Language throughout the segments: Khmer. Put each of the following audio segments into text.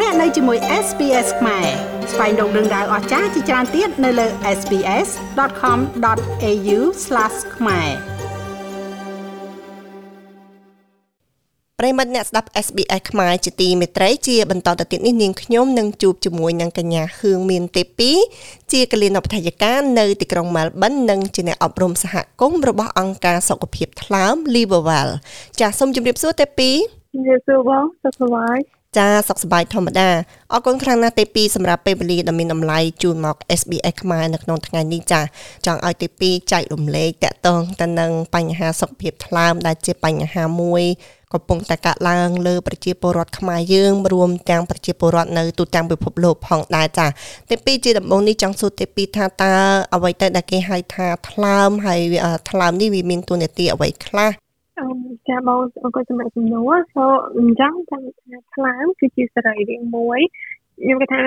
លោកអ្នកនៅជាមួយ SPS ខ្មែរស្វែងរកដឹងដៅអស្ចារ្យជាច្រើនទៀតនៅលើ SPS.com.au/ ខ្មែរប្រិមត្តអ្នកស្ដាប់ SBS ខ្មែរជាទីមេត្រីជាបន្តទៅទៀតនេះនាងខ្ញុំនឹងជួបជាមួយនឹងកញ្ញាហឿងមានទេពីជាកលិនបថយការនៅទីក្រុង Melbourne និងជាអ្នកអប់រំសហគមន៍របស់អង្គការសុខភាពថ្លើម Liverwell ចាសសូមជម្រាបសួរទេពីជម្រាបសួរបងសុខសប្បាយ ចាសុខសប្បាយធម្មតាអរគុណខ្លាំងណាស់ទេពីសម្រាប់ពេលវេលាដ៏មានតម្លៃជូនមក SBS ខ្មែរនៅក្នុងថ្ងៃនេះចាចង់ឲ្យទេពីចែករំលែកតកតងទៅនឹងបញ្ហាសុខភាពថ្លើមដែលជាបញ្ហាមួយកំពុងតែកាក់ឡើងលើប្រជាពលរដ្ឋខ្មែរយើងរួមទាំងប្រជាពលរដ្ឋនៅទូទាំងពិភពលោកផងដែរចាទីពីរជាដំបូងនេះចង់សួរទីពីរថាតើអ្វីទៅដែលគេហៅថាថ្លើមហើយថ្លើមនេះវាមានតួនាទីអ្វីខ្លះ អឺចាបងអរគុណសម្រាប់សំណួរសូអញ្ចឹងចង់ថាថ្លើមគឺជាសរីរាង្គមួយខ្ញុំគិតថា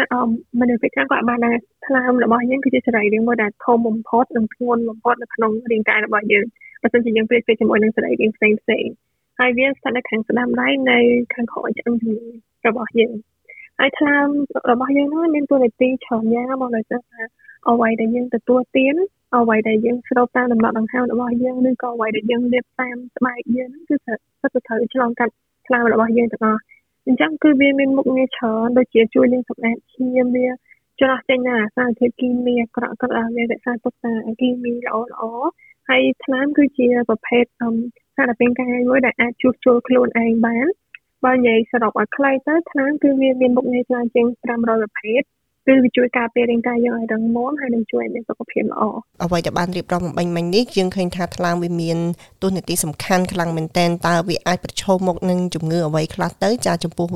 មនុស្សភាគច្រើនគាត់បានថាថ្លើមរបស់យើងគឺជាសរីរាង្គមួយដែលធំបំផុតនិងធ្ងន់បំផុតនៅក្នុងរាងកាយរបស់យើងបើមិនជាយើងប្រៀបធៀបជាមួយនឹងសរីរាង្គផ្សេងផ្សេងហើយវាស្ថិតនៅខាងស្ដាំដៃនៅខាងក្រោយឆ្អឹងជំនីរបស់យើងហើយថ្លើមរបស់យើងនោះមានតួនាទីច្រើនយ៉ាងមកដោយសារថាអ្វីដែលយើងទទួលទាន អ្វីដែលយើងស្រូបតាមដំណក់ដង្ហើមរបស់យើងឬក៏អ្វីដែលយើងលាបតាមស្បែកយើងគឺសិតទៅត្រូវឆ្លងកាត់ថ្លើមរបស់យើងទាំងអស់អញ្ចឹងគឺវាមានមុខងារច្រើនដូចជាជួយលាងសម្អាតឈាមវាច្រោះចេញណាសារធាតុគីមីអាក្រក់ក៏អាចវារក្សាទុកតាគីមីល្អល្អហើយថ្លើមគឺជាប្រភេទសារពាង្គកាយមួយដែលអាចជួសជុលខ្លួនឯងបានបើនិយាយសរុបឲ្យខ្លីទៅថ្លើមគឺវាមានមុខងារច្រើនជាង500ប្រភេទ គឺវាជួយការពាររាងកាយយើងឲ្យរឹងមាំហើយនឹងជួយឲ្យមានសុខភាពល្អអ្វីដែលបានរៀបរាប់បំពេញមិញនេះយើងឃើញថាថ្លើមវាមានតួនាទីសំខាន់ខ្លាំងមែនទែនតើវាអាចប្រឈមមុខនឹងជំងឺអ្វីខ្លះទៅចាចំពោះ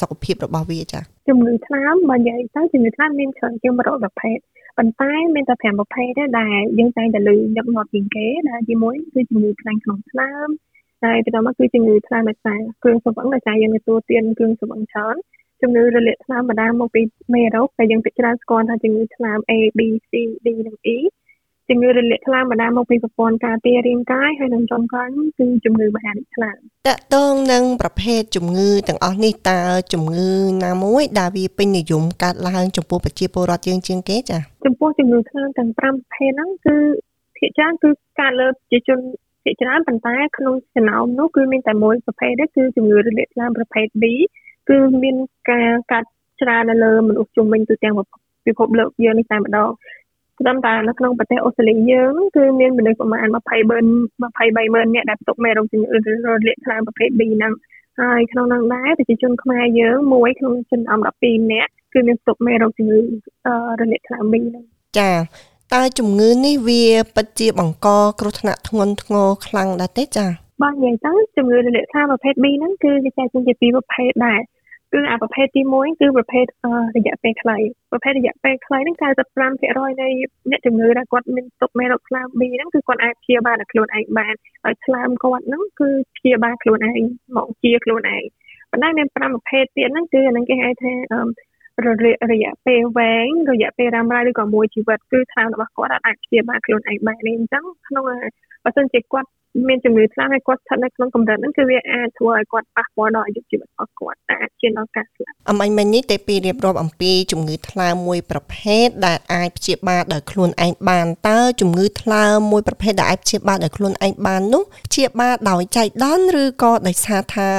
សុខភាពរបស់វាចាជំងឺថ្លើមបើនិយាយទៅជំងឺថ្លើមមានច្រើនជាង100ប្រភេទប៉ុន្តែមានតែ5ប្រភេទទេដែលយើងតែងតែលើញឹកញាប់ជាងគេដែលទីមួយគឺជំងឺខ្លាញ់ក្នុងថ្លើមហើយបន្តមកគឺជំងឺថ្លើមដោយសារគ្រឿងសង្វឹងដោយសារយើងទទួលទានគ្រឿងសង្វឹងច្រើន ជំងឺរលាកថ្លើមបណ្ដាលមកពីមេរោគដែលយើងពិចារណាស្គាល់ថាជំងឺថ្លើម A B C D និង E ជំងឺរលាកថ្លើមបណ្ដាលមកពីប្រព័ន្ធការពាររាងកាយហើយនិងចុងក្រោយគឺជំងឺមហារីកថ្លើមតកតងនឹងប្រភេទជំងឺទាំងអស់នេះតើជំងឺណាមួយដែលវាពេញនិយមកើតឡើងចំពោះប្រជាពលរដ្ឋយើងជាងគេចា៎ចំពោះជំងឺថ្លើមទាំង5ប្រភេទហ្នឹងគឺភាគច្រើនគឺកើតលើប្រជាជនភាគច្រើនប៉ុន្តែក្នុងចំណោមនោះគឺមានតែមួយប្រភេទទេគឺជំងឺរលាកថ្លើមប្រភេទ B គឺមានការកាត់ច្រើននៅលើមនុស្សជុំវិញទូទាំងពិភពលោកយើងនេះតែម្ដងត្រឹមតែនៅក្នុងប្រទេសអូស្ត្រាលីយើងគឺមានមនុស្សប្រមាណ23 23ម៉ឺននាក់ដែលផ្ទុកមេរោគជំងឺរលាកថ្លើមប្រភេទ B ហ្នឹងហើយក្នុងនោះដែរប្រជាជនខ្មែរយើងមួយក្នុងចំណោម12នាក់គឺមានផ្ទុកមេរោគជំងឺរលាកថ្លើម B ហ្នឹងចាតើជំងឺនេះវាពិតជាបង្កគ្រោះថ្នាក់ធ្ងន់ធ្ងរខ្លាំងដែរទេចា បើនិយាយទៅជំងឺរលាកថ្លើមប្រភេទ B ហ្នឹងគឺវាចែកចេញជាពីរប្រភេទដែរគឺអាប្រភេទទី1គឺប្រភេទរយៈពេលខ្លីប្រភេទរយៈពេលខ្លីហ្នឹង95%នៃអ្នកជំងឺដែលគាត់មានទុកមេរោគថ្លើម B ហ្នឹងគឺគាត់អាចព្យាបាលដោយខ្លួនឯងបានហើយថ្លើមគាត់ហ្នឹងគឺព្យាបាលខ្លួនឯងមកជាខ្លួនឯងប៉ុន្តែមាន5ប្រភេទទៀតហ្នឹងគឺអាហ្នឹងគេហៅថារយៈពេលវែងរយៈពេលរ៉ាំរ៉ៃឬក៏មួយជីវិតគឺថ្លើមរបស់គាត់អាចព្យាបាលខ្លួនឯងបាននេះអញ្ចឹងក្នុងបើសិនជាគាត់ មានជំងឺខ្លាំងហើយគាត់ស្ថិតនៅក្នុងកម្រិតហ្នឹងគឺវាអាចធ្វើឲ្យគាត់ប៉ះពាល់ដល់អាយុជីវិតរបស់គាត់តែអាចឈានដល់ការស្លាប់អមាញ់មិញនេះទេពីរៀបរាប់អំពីជំងឺថ្លើមមួយប្រភេទដែលអាចព្យាបាលដោយខ្លួនឯងបានតើជំងឺថ្លើមមួយប្រភេទដែលអាចព្យាបាលដោយខ្លួនឯងបាននោះព្យាបាលដោយចៃដន្យឬក៏ដោយសារថា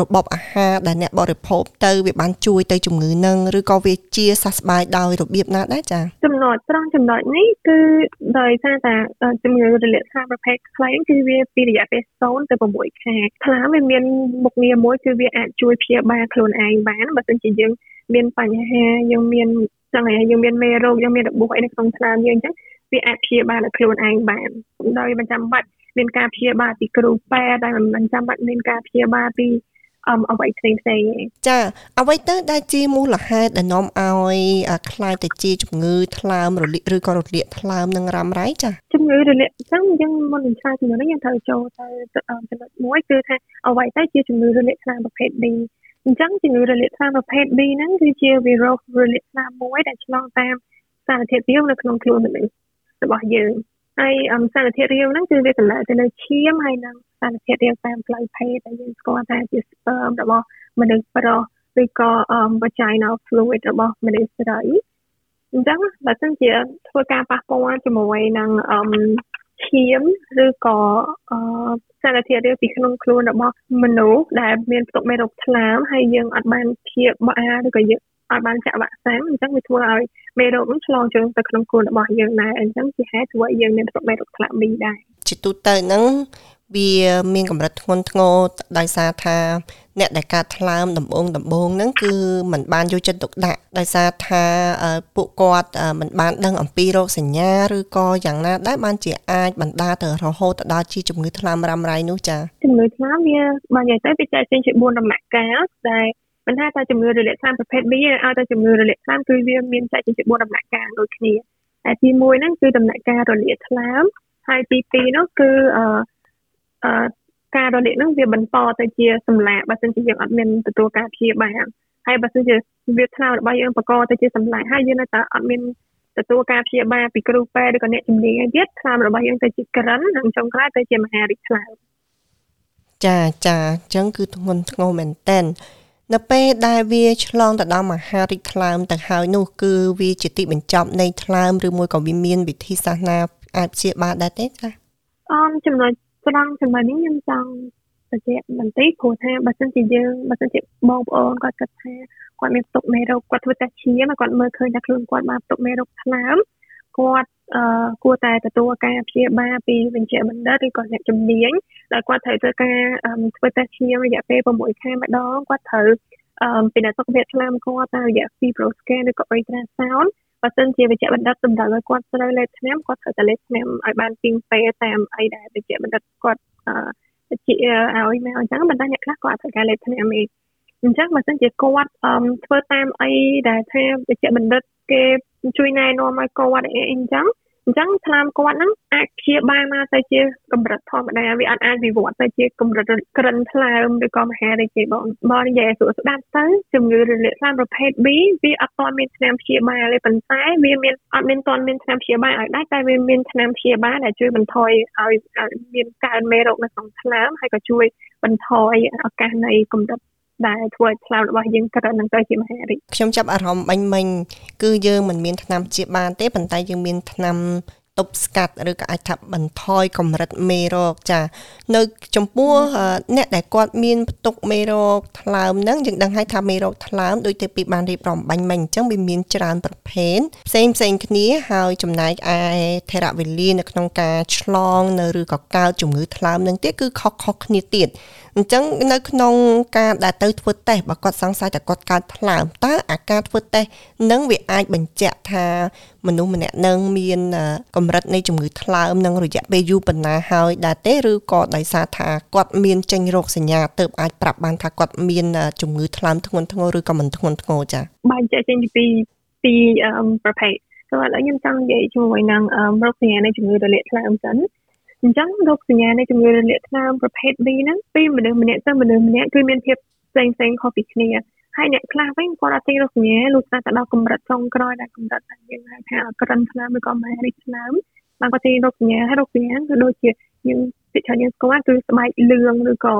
របបអាហារដែលអ្នកបរិភោគទៅវាបានជួយទៅជំងឺនឹងឬក៏វាជាសះស្បើយដោយរបៀបណាដែរចា៎ចំណុចត្រង់ចំណុចនេះគឺដោយសារតែជំងឺរលាកថ្លើមប្រភេទខ្លីគឺវាពីរយៈពេល0ទៅ6ខែថ្លើមវាមានមុខងារមួយគឺវាអាចជួយព្យាបាលខ្លួនឯងបានបើមិនជាយើងមានបញ្ហាយើងមានចឹងហើយយើងមានមេរោគយើងមានរបួសអីនៅក្នុងថ្លើមយើងអញ្ចឹងវាអាចព្យាបាលដោយខ្លួនឯងបានដោយមិនចាំបាច់មានការព្យាបាលពីគ្រូពេទ្យដែលមិនចាំបាច់មានការព្យាបាលពីអមអ្វីផ្សេងផ្សេងចាអ្វីទៅដែលជាមូលហេតុដែលនាំឲ្យខ្លាយទៅជាជំងឺថ្លើមរលាកឬក៏រលាកថ្លើមនិងរ៉ាំរ៉ៃចា ជំងឺរលាកអញ្ចឹងយើងមុននឹងឆ្លើយជំងឺនេះយើងត្រូវចូលទៅចំណុចមួយគឺថាអ្វីទៅជាជំងឺរលាកថ្លើមប្រភេទ B អញ្ចឹងជំងឺរលាកថ្លើមប្រភេទ B ហ្នឹងគឺជាវីរុសរលាកថ្លើមមួយដែលឆ្លងតាមសារធាតុរាវនៅក្នុងខ្លួនមនុស្សរបស់យើងហើយសារធាតុរាវហ្នឹងគឺវាកន្លែងទៅលើឈាមហើយនឹងសារធាតុរាវតាមផ្លូវភេទដែលយើងស្គាល់ថាជា sperm របស់មនុស្សប្រុសឬក៏ vaginal fluid របស់មនុស្សស្រី អញ្ចឹងបើសិនជាធ្វើការប៉ះពាល់ជាមួយនឹងឈាមឬក៏សារធាតុរាវពីក្នុងខ្លួនរបស់មនុស្សដែលមានផ្ទុកមេរោគថ្លើមហើយយើងអត់បានព្យាបាលឬក៏យើងអត់បានចាក់វ៉ាក់សាំងអញ្ចឹងវាធ្វើឲ្យមេរោគនោះឆ្លងចូលទៅក្នុងខ្លួនរបស់យើងដែរអញ្ចឹងជាហេតុធ្វើឲ្យយើងមានផ្ទុកមេរោគថ្លើមប៊ីដែរជាទូទៅហ្នឹងវាមានកម្រិតធ្ងន់ធ្ងរដោយសារថា អ្នកដែលកើតថ្លើមដំបងដំបងហ្នឹងគឺมันបានយកចិត្តទុកដាក់ដោយសារថាពួកគាត់มันបានដឹងអំពីរោគសញ្ញាឬក៏យ៉ាងណាដែរបានជាអាចបណ្ដាទៅរហូតទៅដល់ជាជំងឺថ្លើមរ៉ាំរ៉ៃនោះចាជំងឺថ្លើមវាបើនិយាយទៅវាចែកចេញជា4ដំណាក់កាលដែលមិនថាតែជំងឺរលាកថ្លើមប្រភេទ B ឲ្យតែជំងឺរលាកថ្លើមគឺវាមានចែកចេញជា4ដំណាក់កាលដូចគ្នាតែទី1ហ្នឹងគឺដំណាក់កាលរលាកថ្លើមហើយទី2នោះគឺអឺអឺ ការរលាកហ្នឹងវាបន្តទៅជាសម្លាកបើមិនជាយើងអត់មានទទួលការព្យាបាលហើយបើមិនជាវាថ្លើមរបស់យើងបកទៅជាសម្លាកហើយយើងនៅតែអត់មានទទួលការព្យាបាលពីគ្រូពេទ្យឬក៏អ្នកជំនាញទៀតថ្លើមរបស់យើងទៅជាក្រិននិងចុងក្រោយទៅជាមហារីកថ្លើមចាចាអញ្ចឹងគឺធ្ងន់ធ្ងរមែនតែននៅពេលដែលវាឆ្លងទៅដល់មហារីកថ្លើមទៅហើយនោះគឺវាជាទីបញ្ចប់នៃថ្លើមឬមួយក៏វាមានវិធីសាស្ត្រណាអាចព្យាបាលដែរទេចាអមចំណុច ត្រង់ចំណុចនេះខ្ញុំចង់បញ្ជាក់បន្តិចព្រោះថាបើសិនជាយើងបើសិនជាបងប្អូនគាត់គិតថាគាត់មានផ្ទុកមេរោគគាត់ធ្វើតេស្តឈាមគាត់មើលឃើញថាខ្លួនគាត់បានផ្ទុកមេរោគថ្លើមគាត់អឺគួរតែទទួលការព្យាបាលពីវិជ្ជាបណ្ឌិតឬក៏អ្នកជំនាញដែលគាត់ត្រូវធ្វើការធ្វើតេស្តឈាមរយៈពេល6ខែម្ដងគាត់ត្រូវអឺពីអ្នកសុខភាពឆ្លាមគាត់តាមរយៈ fibro scan ឬក៏ ultrasound បើសិនជាវិជ្ជាបណ្ឌិតតម្រូវឲ្យគាត់ត្រូវលេបថ្នាំគាត់ត្រូវតែលេបថ្នាំឲ្យបានពីងពេលតាមអីដែលវិជ្ជាបណ្ឌិតគាត់អឺជាឲ្យមកអញ្ចឹងប៉ុន្តែអ្នកខ្លះគាត់ត្រូវការលេបថ្នាំឯងអញ្ចឹងបើសិនជាគាត់ធ្វើតាមអីដែលថាវិជ្ជាបណ្ឌិតគេជួយណែនាំឲ្យគាត់អីអញ្ចឹង អញ្ចឹងថ្លើមគាត់ហ្នឹងអាចព្យាបាលមកទៅជាកម្រិតធម្មតាវាអត់អាចវិវត្តទៅជាកម្រិតក្រិនថ្លើមឬក៏មហារីកទេបងបើនិយាយស្រួលស្ដាប់ទៅជំងឺរលាកថ្លើមប្រភេទ B វាអត់ទាន់មានថ្នាំព្យាបាលទេប៉ុន្តែវាមានអត់មានទាន់មានថ្នាំព្យាបាលឲ្យដែរតែវាមានថ្នាំព្យាបាលដែលជួយបន្ថយឲ្យមានកើនមេរោគនៅក្នុងថ្លើមហើយក៏ជួយបន្ថយឱកាសនៃកម្រិត ដែលធ្វើឲ្យឆ្លាមរបស់យើងកើតនឹងទៅជាមហារីកខ្ញុំចាប់អារម្មណ៍បាញ់មិញគឺយើងមិនមានថ្នាំជាបានទេប៉ុន្តែយើងមានថ្នាំ ទប់ស្កាត់ឬក៏អាចថាបន្ថយកម្រិតមេរោគចា នៅ ចំពោះអ្នកដែលគាត់មានផ្ទុកមេរោគថ្លើមហ្នឹងយើងដឹងហើយថាមេរោគថ្លើមដូចទៅពីបានរៀបរាប់បាញ់មិញអញ្ចឹងវាមានច្រើនប្រភេទផ្សេងផ្សេងគ្នាហើយចំណែកឯថេរវេលានៅក្នុងការឆ្លង នៅឬក៏កើតជំងឺថ្លើមនឹងទៀតគឺខុសខុសគ្នាទៀតអញ្ចឹងនៅក្នុងការដែលទៅធ្វើតេស្តបើគាត់សង្ស័យថាគាត់កើតថ្លើមតើអាការធ្វើតេស្តនឹងវាអាចបញ្ជាក់ថា មនុស្សម្នាក់នឹងមានកម្រិតនៃជំងឺថ្លើមនឹងរយៈពេលយូរប៉ុណ្ណាហើយដែរទេឬក៏ដោយសារថាគាត់មានចេញរោគសញ្ញាទៅអាចប្រាប់បានថាគាត់មានជំងឺថ្លើមធ្ងន់ធ្ងរឬក៏មិនធ្ងន់ធ្ងរចា៎បែងចែកចេញពីពីប្រភេទ సో ឥឡូវខ្ញុំចង់និយាយជាមួយនឹងរោគសញ្ញានៃជំងឺរលាកថ្លើមសិនអញ្ចឹងរោគសញ្ញានៃជំងឺរលាកថ្លើមប្រភេទ B ហ្នឹងពីមនុស្សម្នាក់ទៅមនុស្សម្នាក់គឺមានភាពផ្សេងផ្សេងខុសពីគ្នា ហើយអ្នកខ្លះវិញគាត់អត់ចេញរោគសញ្ញាលុះត្រាតែដល់កម្រិតចុងក្រោយដែលកម្រិតដែលយើងហៅថាក្រិនថ្លើមឬក៏មហារីកថ្លើមបានគាត់ចេញរោគសញ្ញាហើយរោគសញ្ញាគឺដូចជាយើងពិចារណាយើងស្គាល់គឺស្បែកលឿងឬក៏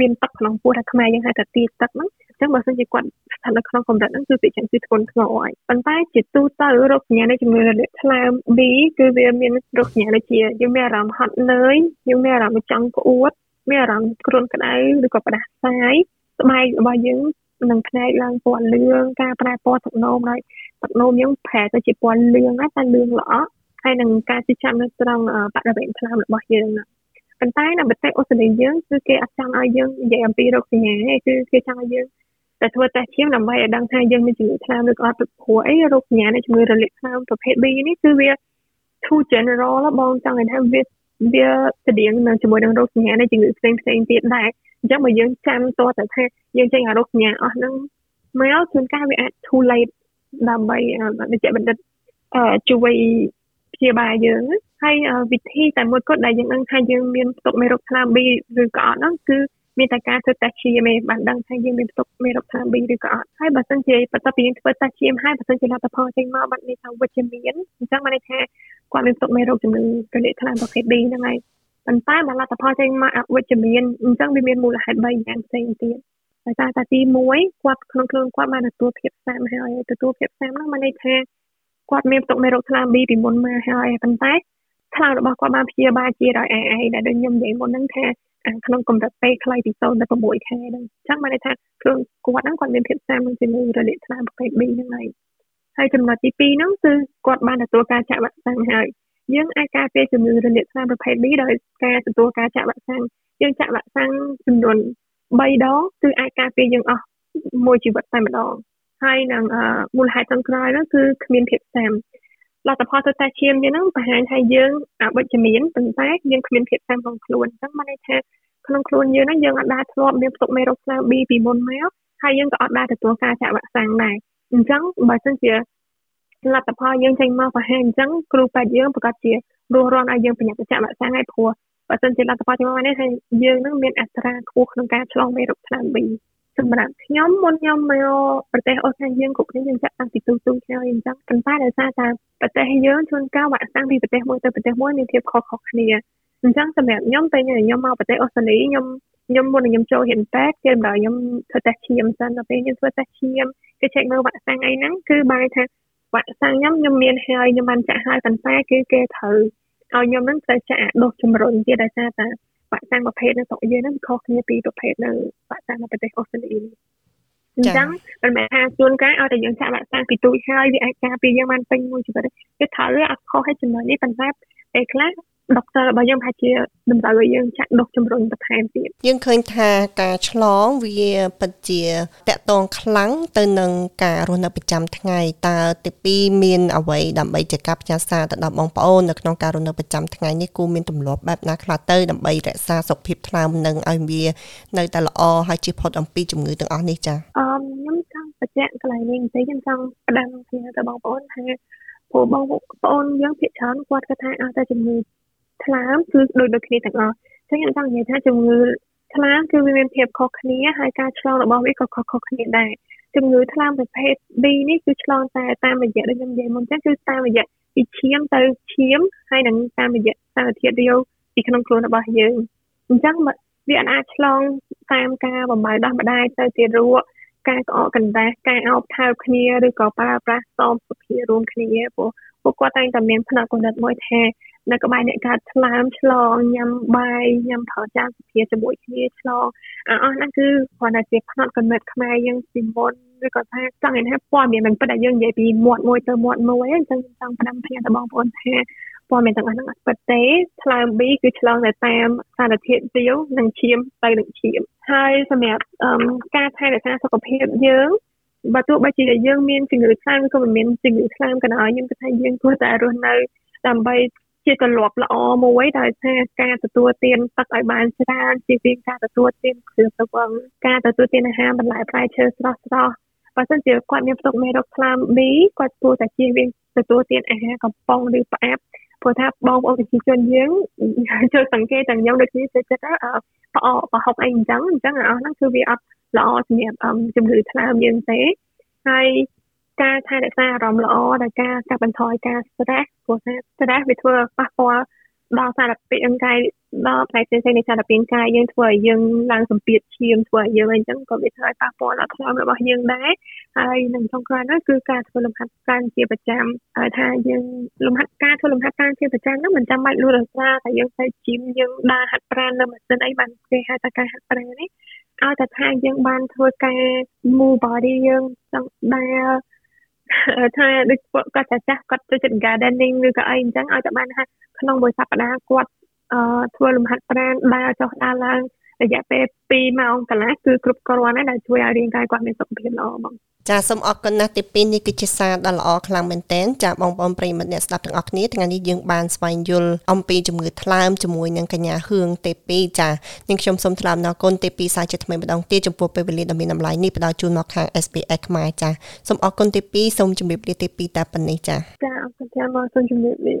មានទឹកក្នុងពោះថាខ្មែរយើងហៅថាទីទឹកហ្នឹងអញ្ចឹងបើសិនជាគាត់ស្ថិតនៅក្នុងកម្រិតហ្នឹងគឺពិចារណាគឺធ្ងន់ធ្ងរហើយប៉ុន្តែជាទូទៅរោគសញ្ញានៃជំងឺរលាកថ្លើម B គឺវាមានរោគសញ្ញាដូចជាយើងមានអារម្មណ៍ហត់នឿយយើងមានអារម្មណ៍ចង់ក្អួតមានអារម្មណ៍គ្រុនក្តៅឬក៏ផ្ដាសាយស្បែករបស់យើង នឹងផ្នែកឡើងពណ៌លឿងការប្រែពណ៌ទឹកនោមហើយទឹកនោមយើងប្រែទៅជាពណ៌លឿងណាតែលឿងល្អហើយនឹងការជិះចាំនៅត្រង់បរិវេណថ្លើមរបស់យើងណាប៉ុន្តែនៅប្រទេសអូស្ត្រាលីយើងគឺគេអត់ចង់ឲ្យយើងនិយាយអំពីរោគសញ្ញាទេគឺគេចង់ឲ្យយើងតែធ្វើតេស្តឈាមដើម្បីឲ្យដឹងថាយើងមានជំងឺថ្លើមឬក៏អត់ព្រោះអីរោគសញ្ញានៃជំងឺរលាកថ្លើមប្រភេទ B នេះគឺវា too general បងចង់និយាយថាវាវាស្តៀងនឹងជាមួយនឹងរោគសញ្ញានៃជំងឺផ្សេងផ្សេងទៀតដែរ អញ្ចឹងបើយើងចាំតតែថាយើងចេញអារោគសញ្ញាអស់ហ្នឹងមកជួនកាលវាអាច too late ដើម្បីវិជ្ជាបណ្ឌិតជួយព្យាបាលយើងហើយវិធីតែមួយគត់ដែលយើងដឹងថាយើងមានផ្ទុកមេរោគថ្លើម B ឬក៏អត់ហ្នឹងគឺមានតែការធ្វើតេស្តឈាមឯងបានដឹងថាយើងមានផ្ទុកមេរោគថ្លើម B ឬក៏អត់ហើយបើសិនជាបន្ទាប់ពីយើងធ្វើតេស្តឈាមហើយបើសិនជាលទ្ធផលចេញមកបាត់នេះថាវិជ្ជមានអញ្ចឹងបានន័យថាគាត់មានផ្ទុកមេរោគជំងឺរលាកថ្លើមប្រភេទ B ហ្នឹងហើយ ប៉ុន្តែបើលទ្ធផលចេញមកអវិជ្ជមានអញ្ចឹងវាមានមូលហេតុ3យ៉ាងផ្សេងទៀតដោយសារតែទី1គាត់ក្នុងខ្លួនគាត់បានទទួលភាពសាមហើយទទួលភាពសាមហ្នឹងមានន័យថាគាត់មានផ្ទុកមេរោគថ្លើម B ពីមុនមកហើយប៉ុន្តែថ្លើមរបស់គាត់បានព្យាបាលជាដោយ AA ដែលដូចខ្ញុំនិយាយមុនហ្នឹងថាក្នុងកម្រិតពេលខ្លីពី0ទៅ6ខែហ្នឹងអញ្ចឹងបានន័យថាខ្លួនគាត់ហ្នឹងគាត់មានភាពសាមនឹងជាមួយរលាកថ្លើមប្រភេទ B ហ្នឹងហើយហើយចំណុចទី2ហ្នឹងគឺគាត់បានទទួលការចាក់វ៉ាក់សាំងហើយ យើងអាចការពារជំងឺរលាកថ្លើមប្រភេទ B ដោយការទទួលការចាក់វ៉ាក់សាំងយើងចាក់វ៉ាក់សាំងចំនួន3ដងគឺអាចការពារយើងអស់មួយជីវិតតែម្ដងហើយនឹងមូលហេតុចុងក្រោយនោះគឺគ្មានភាពសាមលទ្ធផលទៅតែឈាមយើងហ្នឹងបង្ហាញថាយើងអវិជ្ជមានប៉ុន្តែយើងគ្មានភាពសាមក្នុងខ្លួនអញ្ចឹងបានន័យថាក្នុងខ្លួនយើងហ្នឹងយើងអត់ដែរធ្លាប់មានផ្ទុកមេរោគស្លា B ពីមុនមកហើយយើងក៏អត់ដែរទទួលការចាក់វ៉ាក់សាំងដែរអញ្ចឹងបើសិនជា លទ្ធផលយើងចេញមកបង្ហាញអញ្ចឹងគ្រូពេទ្យយើងប្រកាសជារស់រាន់ឲ្យយើងប្រញាប់ចាក់វ៉ាក់សាំងឲ្យព្រោះបើសិនជាលទ្ធផលចេញមកនេះថាយើងនឹងមានអត្រាខ្ពស់ក្នុងការឆ្លងមេរោគថ្នាំ B សម្រាប់ខ្ញុំមុនខ្ញុំមកប្រទេសអូស្ត្រាលីយើងគ្រប់គ្នាយើងចាក់តាំងពីទូទូហើយអញ្ចឹងប៉ុន្តែដោយសារតែប្រទេសយើងជួនកាលវ៉ាក់សាំងពីប្រទេសមួយទៅប្រទេសមួយមានភាពខុសៗគ្នាអញ្ចឹងសម្រាប់ខ្ញុំពេលខ្ញុំមកប្រទេសអូស្ត្រាលីខ្ញុំខ្ញុំមុនខ្ញុំចូលហ៊ានពេទ្យគេម្ដងខ្ញុំធ្វើតេស្តឈាមសិនដល់ពេលខ្ញុំធ្វើតេស្តឈាមគេចែកមើលវ៉ាក់សាំងអីហ្នឹងគឺបែរថា វ៉ាក់សាំងខ្ញុំខ្ញុំមានហើយខ្ញុំបានចាក់ហើយប៉ុន្តែគឺគេត្រូវឲ្យខ្ញុំហ្នឹងត្រូវចាក់ដូសជំរុញទៀតដោយសារតែវ៉ាក់សាំងប្រភេទនៅស្រុកយើងហ្នឹងខុសគ្នាពីប្រភេទនៅវ៉ាក់សាំងនៅប្រទេសអូស្ត្រាលីនេះអញ្ចឹងមិនមែនថាជួនកាលឲ្យតែយើងចាក់វ៉ាក់សាំងពីទូចហើយវាអាចការពារយើងបានពេញមួយជីវិតទេត្រូវអត់ខុសឲ្យចំណុចនេះប៉ុន្តែពេលខ្លះ ដុកទ័ររបស់យើងប្រហែលជាតម្រូវឲ្យយើងចាក់ដុសជំរុញបន្ថែមទៀតយើងឃើញថាការឆ្លងវាពិតជាតកតងខ្លាំងទៅនឹងការរស់នៅប្រចាំថ្ងៃតើទីពីរមានអ្វីដើម្បីជាការផ្ញើសារទៅដល់បងប្អូននៅក្នុងការរស់នៅប្រចាំថ្ងៃនេះគូមានទម្លាប់បែបណាខ្លះទៅដើម្បីរក្សាសុខភាពថ្លើមនិងឲ្យវានៅតែល្អហើយជៀសផុតអំពីជំងឺទាំងអស់នេះចា៎អឺខ្ញុំចង់បញ្ជាក់កន្លែងនេះបន្តិចខ្ញុំចង់ផ្ដឹងគ្នាទៅបងប្អូនថាព្រោះបងប្អូនយើងភាគច្រើនគាត់គាត់ថាអត់តែជំងឺ ថ្លើមគឺដូចដូចគ្នាទាំងអស់អញ្ចឹងខ្ញុំចង់និយាយថាជំងឺថ្លើមគឺវាមានភាពខុសគ្នាហើយការឆ្លងរបស់វាក៏ខុសៗគ្នាដែរជំងឺថ្លើមប្រភេទ B នេះគឺឆ្លងតែតាមរយៈដូចខ្ញុំនិយាយមុនចឹងគឺតាមរយៈពីឈាមទៅឈាមហើយនឹងតាមរយៈសារធាតុរាវពីក្នុងខ្លួនរបស់យើងអញ្ចឹងវាអាចឆ្លងតាមការបំរើដោះម្ដាយទៅទារកការក្អកកណ្ដាស់ការអោបថើបគ្នាឬក៏ប្រើប្រាស់សមសុភារួមគ្នាព្រោះពួកគាត់តែងតែមានផ្នែកគណិតមួយថា នៅក្បែរអ្នកកើតឆ្លាមឆ្លងញ៉ាំបាយញ៉ាំផលចានសុភាជាមួយគ្នាឆ្លងអស់ហ្នឹងគឺគ្រាន់តែជាផ្នត់កំណត់ខ្មែរយើងពីមុនឬក៏ថាចង់និយាយថាព័ត៌មានមិនពិតដែលយើងនិយាយពីមាត់មួយទៅមាត់មួយអញ្ចឹងចង់ផ្ដាំផ្ញើទៅបងប្អូនថាព័ត៌មានទាំងអស់ហ្នឹងអត់ពិតទេឆ្លើម B គឺឆ្លងតែតាមសារធាតុរាវនិងឈាមទៅនឹងឈាមហើយសម្រាប់ការថែរក្សាសុខភាពយើងបើទោះបីជាយើងមានជំងឺខ្លាំងឬក៏មិនមានជំងឺខ្លាំងក៏ដោយខ្ញុំគិតថាយើងគួរតែរស់នៅដើម្បី ជាទម្លាប់ល្អមួយដោយសារការទទួលទានទឹកឲ្យបានច្រើនជាជាងការទទួលទានគ្រឿងស្រវឹងការទទួលទានអាហារបន្លែផ្លែឈើស្រស់ស្រស់បើសិនជាគាត់មានផ្ទុកមេរោគថ្លើម B គាត់គួរតែជៀសវាងទទួលទានអាហារកំប៉ុងឬផ្អាប់ព្រោះថាបងប្អូនប្រជាជនយើងចូលសង្កេតទាំងខ្ញុំដូចនេះទៅចិត្តផ្អកប្រហុកអីអញ្ចឹងអញ្ចឹងអស់ហ្នឹងគឺវាអត់ល្អសម្រាប់ជំងឺថ្លើមយើងទេហើយ ការថែរក្សាអារម្មណ៍ល្អដោយការកាត់បន្ថយការ stress ព្រោះថា stress វាធ្វើប៉ះពាល់ដល់សារពាង្គកាយដល់ផ្នែកផ្សេងៗនៃសារពាង្គកាយយើងធ្វើឲ្យយើងឡើងសម្ពាធឈាមធ្វើឲ្យយើងអីចឹងក៏វាធ្វើឲ្យប៉ះពាល់ដល់ថ្លើមរបស់យើងដែរហើយនឹងចុងក្រោយនោះគឺការធ្វើលំហាត់ប្រាណជាប្រចាំហើយថាយើងលំហាត់ការធ្វើលំហាត់ប្រាណជាប្រចាំនោះមិនចាំបាច់លុះរសារតែយើងទៅជីមយើងដើរហាត់ប្រាណនៅម៉ាស៊ីនអីបានគេហៅថាការហាត់ប្រាណនេះឲ្យតែថាយើងបានធ្វើការ move body យើងចង់ដើរ ថាដូចគាត់ចាស់ចាស់គាត់ចូលចិត្ត gardening ឬក៏អីអញ្ចឹងឲ្យតែបានថាក្នុងមួយសប្តាហ៍គាត់អឺធ្វើលំហាត់ប្រាណដើរចុះដើរឡើង រយៈពេល2ម៉ោងកន្លះគឺគ្រប់គ្រាន់ហើយដែលជួយឲ្យរាងកាយគាត់មានសុខភាពល្អបងចាសូមអរគុណណាស់ទី2នេះគឺជាសារដ៏ល្អខ្លាំងមែនទែនចាបងប្អូនប្រិយមិត្តអ្នកស្ដាប់ទាំងអស់គ្នាថ្ងៃនេះយើងបានស្វែងយល់អំពីជំងឺថ្លើមជាមួយនឹងកញ្ញាហឿងទី2ចានាងខ្ញុំសូមថ្លែងអំណរគុណទី2សាជាថ្មីម្ដងទៀតចំពោះពេលវេលាដ៏មានតម្លៃនេះផ្ដល់ជូនមកខាង SPS ខ្មែរចាសូមអរគុណទី2សូមជម្រាបលាទី2តែប៉ុណ្ណេះចាចាអរគុណចាមកសូមជម្រាបលាច